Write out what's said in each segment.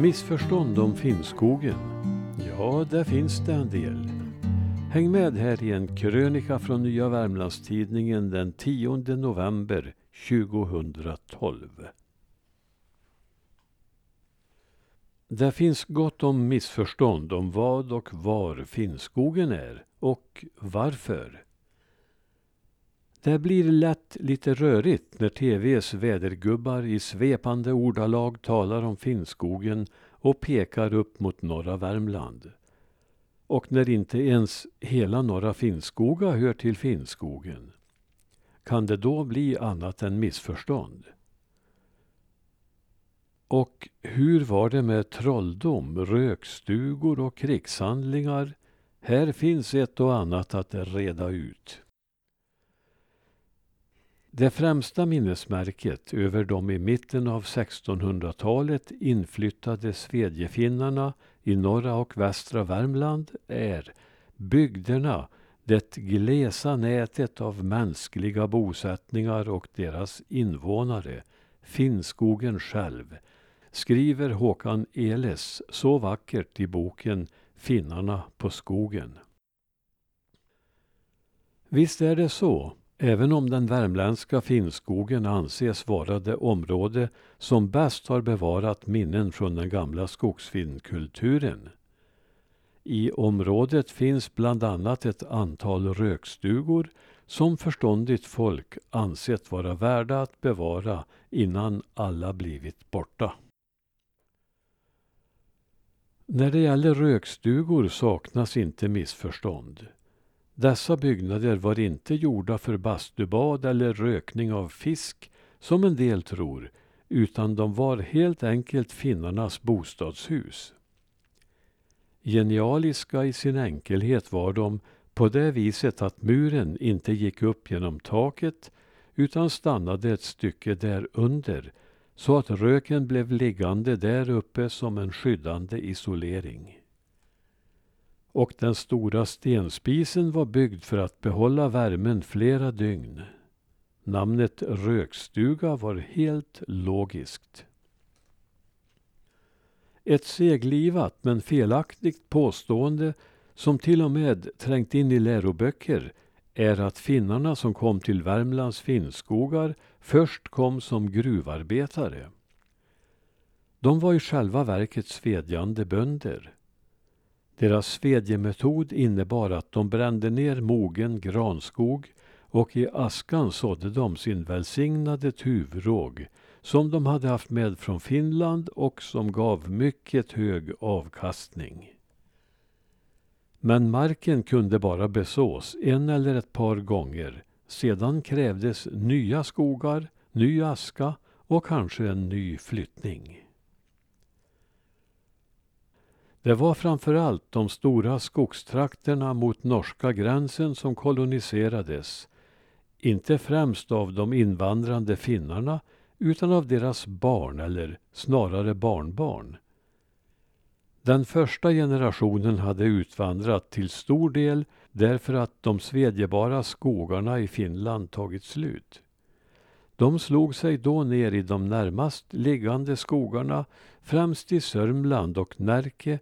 Missförstånd om Finnskogen? Ja, där finns det en del. Häng med här i en krönika från Nya Värmlandstidningen den 10 november 2012. Det finns gott om missförstånd om vad och var Finnskogen är och varför. Det blir lätt lite rörigt när TVs vädergubbar i svepande ordalag talar om Finnskogen och pekar upp mot norra Värmland. Och när inte ens hela norra Finnskoga hör till Finnskogen. Kan det då bli annat än missförstånd? Och hur var det med trolldom, rökstugor och krigshandlingar? Här finns ett och annat att reda ut. Det främsta minnesmärket över de i mitten av 1600-talet inflyttade svedjefinnarna i norra och västra Värmland är bygderna, det glesa nätet av mänskliga bosättningar och deras invånare, Finnskogen själv, skriver Håkan Eles så vackert i boken Finnarna på skogen. Visst är det så Även om den värmländska Finnskogen anses vara det område som bäst har bevarat minnen från den gamla skogsfinnkulturen. I området finns bland annat ett antal rökstugor som förståndigt folk ansett vara värda att bevara innan alla blivit borta. När det gäller rökstugor saknas inte missförstånd. Dessa byggnader var inte gjorda för bastubad eller rökning av fisk, som en del tror, utan de var helt enkelt finnarnas bostadshus. Genialiska i sin enkelhet var de på det viset att muren inte gick upp genom taket utan stannade ett stycke där under så att röken blev liggande där uppe som en skyddande isolering och den stora stenspisen var byggd för att behålla värmen flera dygn. Namnet rökstuga var helt logiskt. Ett seglivat men felaktigt påstående som till och med trängt in i läroböcker är att finnarna som kom till Värmlands finnskogar först kom som gruvarbetare. De var i själva verket svedjande bönder. Deras svedjemetod innebar att de brände ner mogen granskog och i askan sådde de sin välsignade tuvråg som de hade haft med från Finland och som gav mycket hög avkastning. Men marken kunde bara besås en eller ett par gånger. Sedan krävdes nya skogar, ny aska och kanske en ny flyttning. Det var framför allt de stora skogstrakterna mot norska gränsen som koloniserades. Inte främst av de invandrande finnarna utan av deras barn, eller snarare barnbarn. Den första generationen hade utvandrat till stor del därför att de svedjebara skogarna i Finland tagit slut. De slog sig då ner i de närmast liggande skogarna, främst i Sörmland och Närke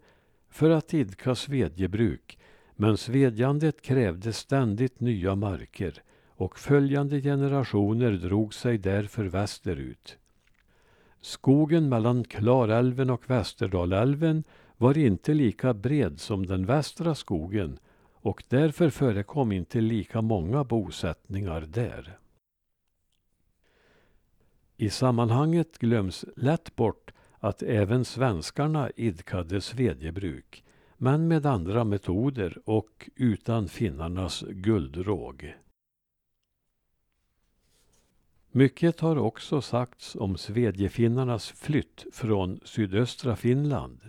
för att idka svedjebruk, men svedjandet krävde ständigt nya marker och följande generationer drog sig därför västerut. Skogen mellan Klarälven och Västerdalälven var inte lika bred som den västra skogen och därför förekom inte lika många bosättningar där. I sammanhanget glöms lätt bort att även svenskarna idkade svedjebruk, men med andra metoder och utan finnarnas guldråg. Mycket har också sagts om svedjefinnarnas flytt från sydöstra Finland.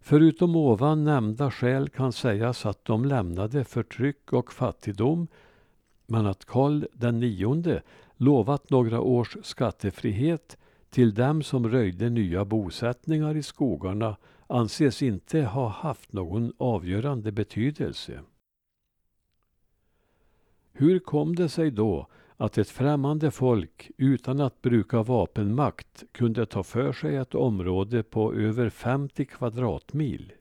Förutom ovan nämnda skäl kan sägas att de lämnade förtryck och fattigdom men att Karl den nionde lovat några års skattefrihet till dem som röjde nya bosättningar i skogarna anses inte ha haft någon avgörande betydelse. Hur kom det sig då att ett främmande folk utan att bruka vapenmakt kunde ta för sig ett område på över 50 kvadratmil.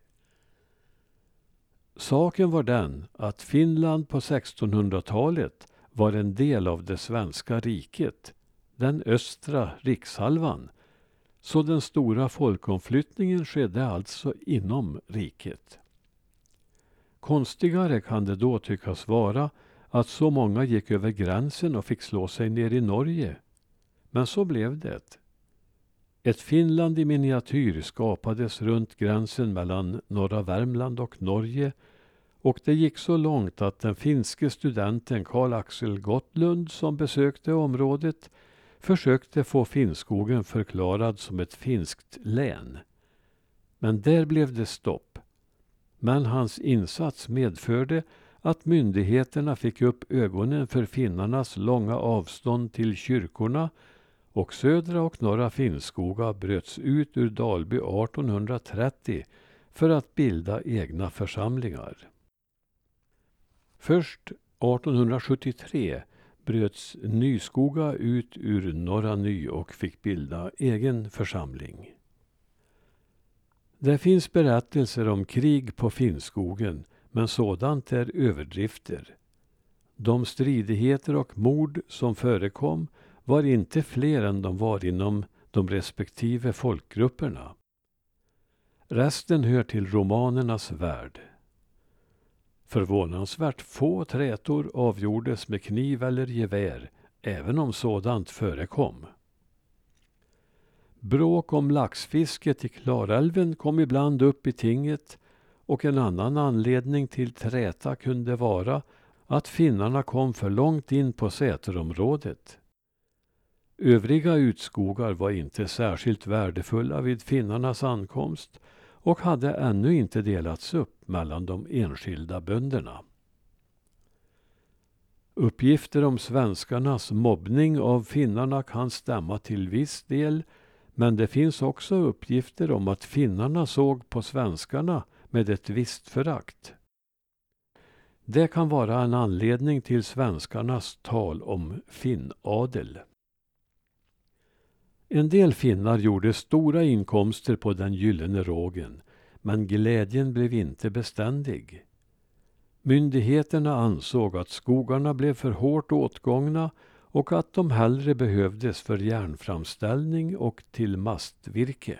Saken var den att Finland på 1600-talet var en del av det svenska riket, den östra rikshalvan, så den stora folkomflyttningen skedde alltså inom riket. Konstigare kan det då tyckas vara att så många gick över gränsen och fick slå sig ner i Norge. Men så blev det. Ett Finland i miniatyr skapades runt gränsen mellan norra Värmland och Norge och det gick så långt att den finske studenten Karl Axel Gottlund som besökte området försökte få Finnskogen förklarad som ett finskt län. Men där blev det stopp. Men hans insats medförde att myndigheterna fick upp ögonen för finnarnas långa avstånd till kyrkorna och södra och norra Finnskoga bröts ut ur Dalby 1830 för att bilda egna församlingar. Först 1873 bröts Nyskoga ut ur Norra Ny och fick bilda egen församling. Det finns berättelser om krig på Finnskogen men sådant är överdrifter. De stridigheter och mord som förekom var inte fler än de var inom de respektive folkgrupperna. Resten hör till romanernas värld. Förvånansvärt få trätor avgjordes med kniv eller gevär, även om sådant förekom. Bråk om laxfisket i Klarälven kom ibland upp i tinget och en annan anledning till träta kunde vara att finnarna kom för långt in på Säterområdet. Övriga utskogar var inte särskilt värdefulla vid finnarnas ankomst och hade ännu inte delats upp mellan de enskilda bönderna. Uppgifter om svenskarnas mobbning av finnarna kan stämma till viss del men det finns också uppgifter om att finnarna såg på svenskarna med ett visst förakt. Det kan vara en anledning till svenskarnas tal om finnadel. En del finnar gjorde stora inkomster på den gyllene rågen, men glädjen blev inte beständig. Myndigheterna ansåg att skogarna blev för hårt åtgångna och att de hellre behövdes för järnframställning och till mastvirke.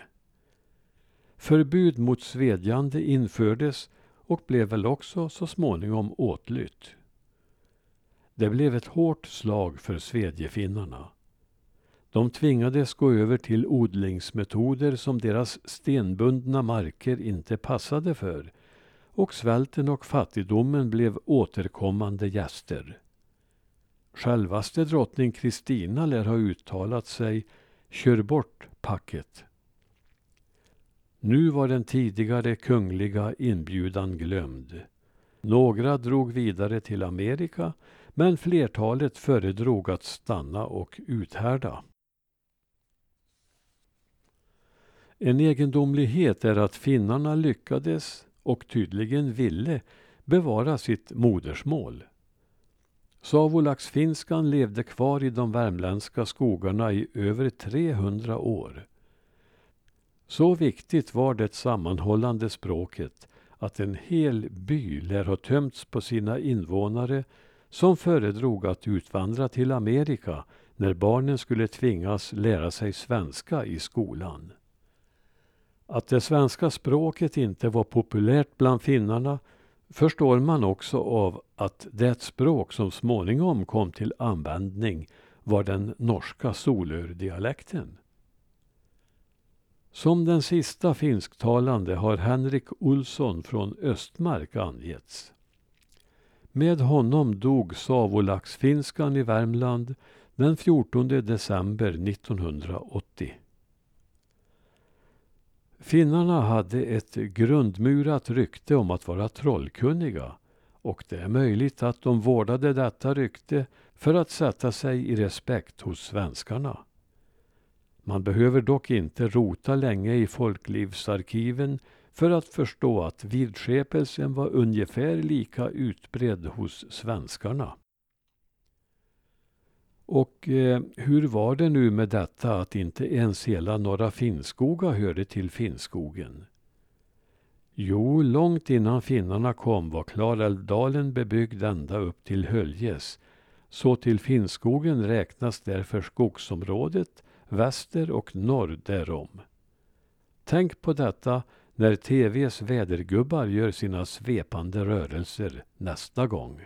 Förbud mot svedjande infördes och blev väl också så småningom åtlytt. Det blev ett hårt slag för svedjefinnarna. De tvingades gå över till odlingsmetoder som deras stenbundna marker inte passade för och svälten och fattigdomen blev återkommande gäster. Självaste drottning Kristina lär ha uttalat sig ”kör bort packet”. Nu var den tidigare kungliga inbjudan glömd. Några drog vidare till Amerika men flertalet föredrog att stanna och uthärda. En egendomlighet är att finnarna lyckades, och tydligen ville, bevara sitt modersmål. Savolaxfinskan levde kvar i de värmländska skogarna i över 300 år. Så viktigt var det sammanhållande språket att en hel by lär ha tömts på sina invånare som föredrog att utvandra till Amerika när barnen skulle tvingas lära sig svenska i skolan. Att det svenska språket inte var populärt bland finnarna förstår man också av att det språk som småningom kom till användning var den norska solördialekten. Som den sista finsktalande har Henrik Olsson från Östmark angetts. Med honom dog savolaxfinskan i Värmland den 14 december 1980. Finnarna hade ett grundmurat rykte om att vara trollkunniga och det är möjligt att de vårdade detta rykte för att sätta sig i respekt hos svenskarna. Man behöver dock inte rota länge i folklivsarkiven för att förstå att vidskepelsen var ungefär lika utbredd hos svenskarna. Och eh, hur var det nu med detta att inte ens hela norra Finnskoga hörde till Finnskogen? Jo, långt innan finnarna kom var Klarälvdalen bebyggd ända upp till Höljes. Så till Finnskogen räknas därför skogsområdet väster och norr därom. Tänk på detta när TVs vädergubbar gör sina svepande rörelser nästa gång.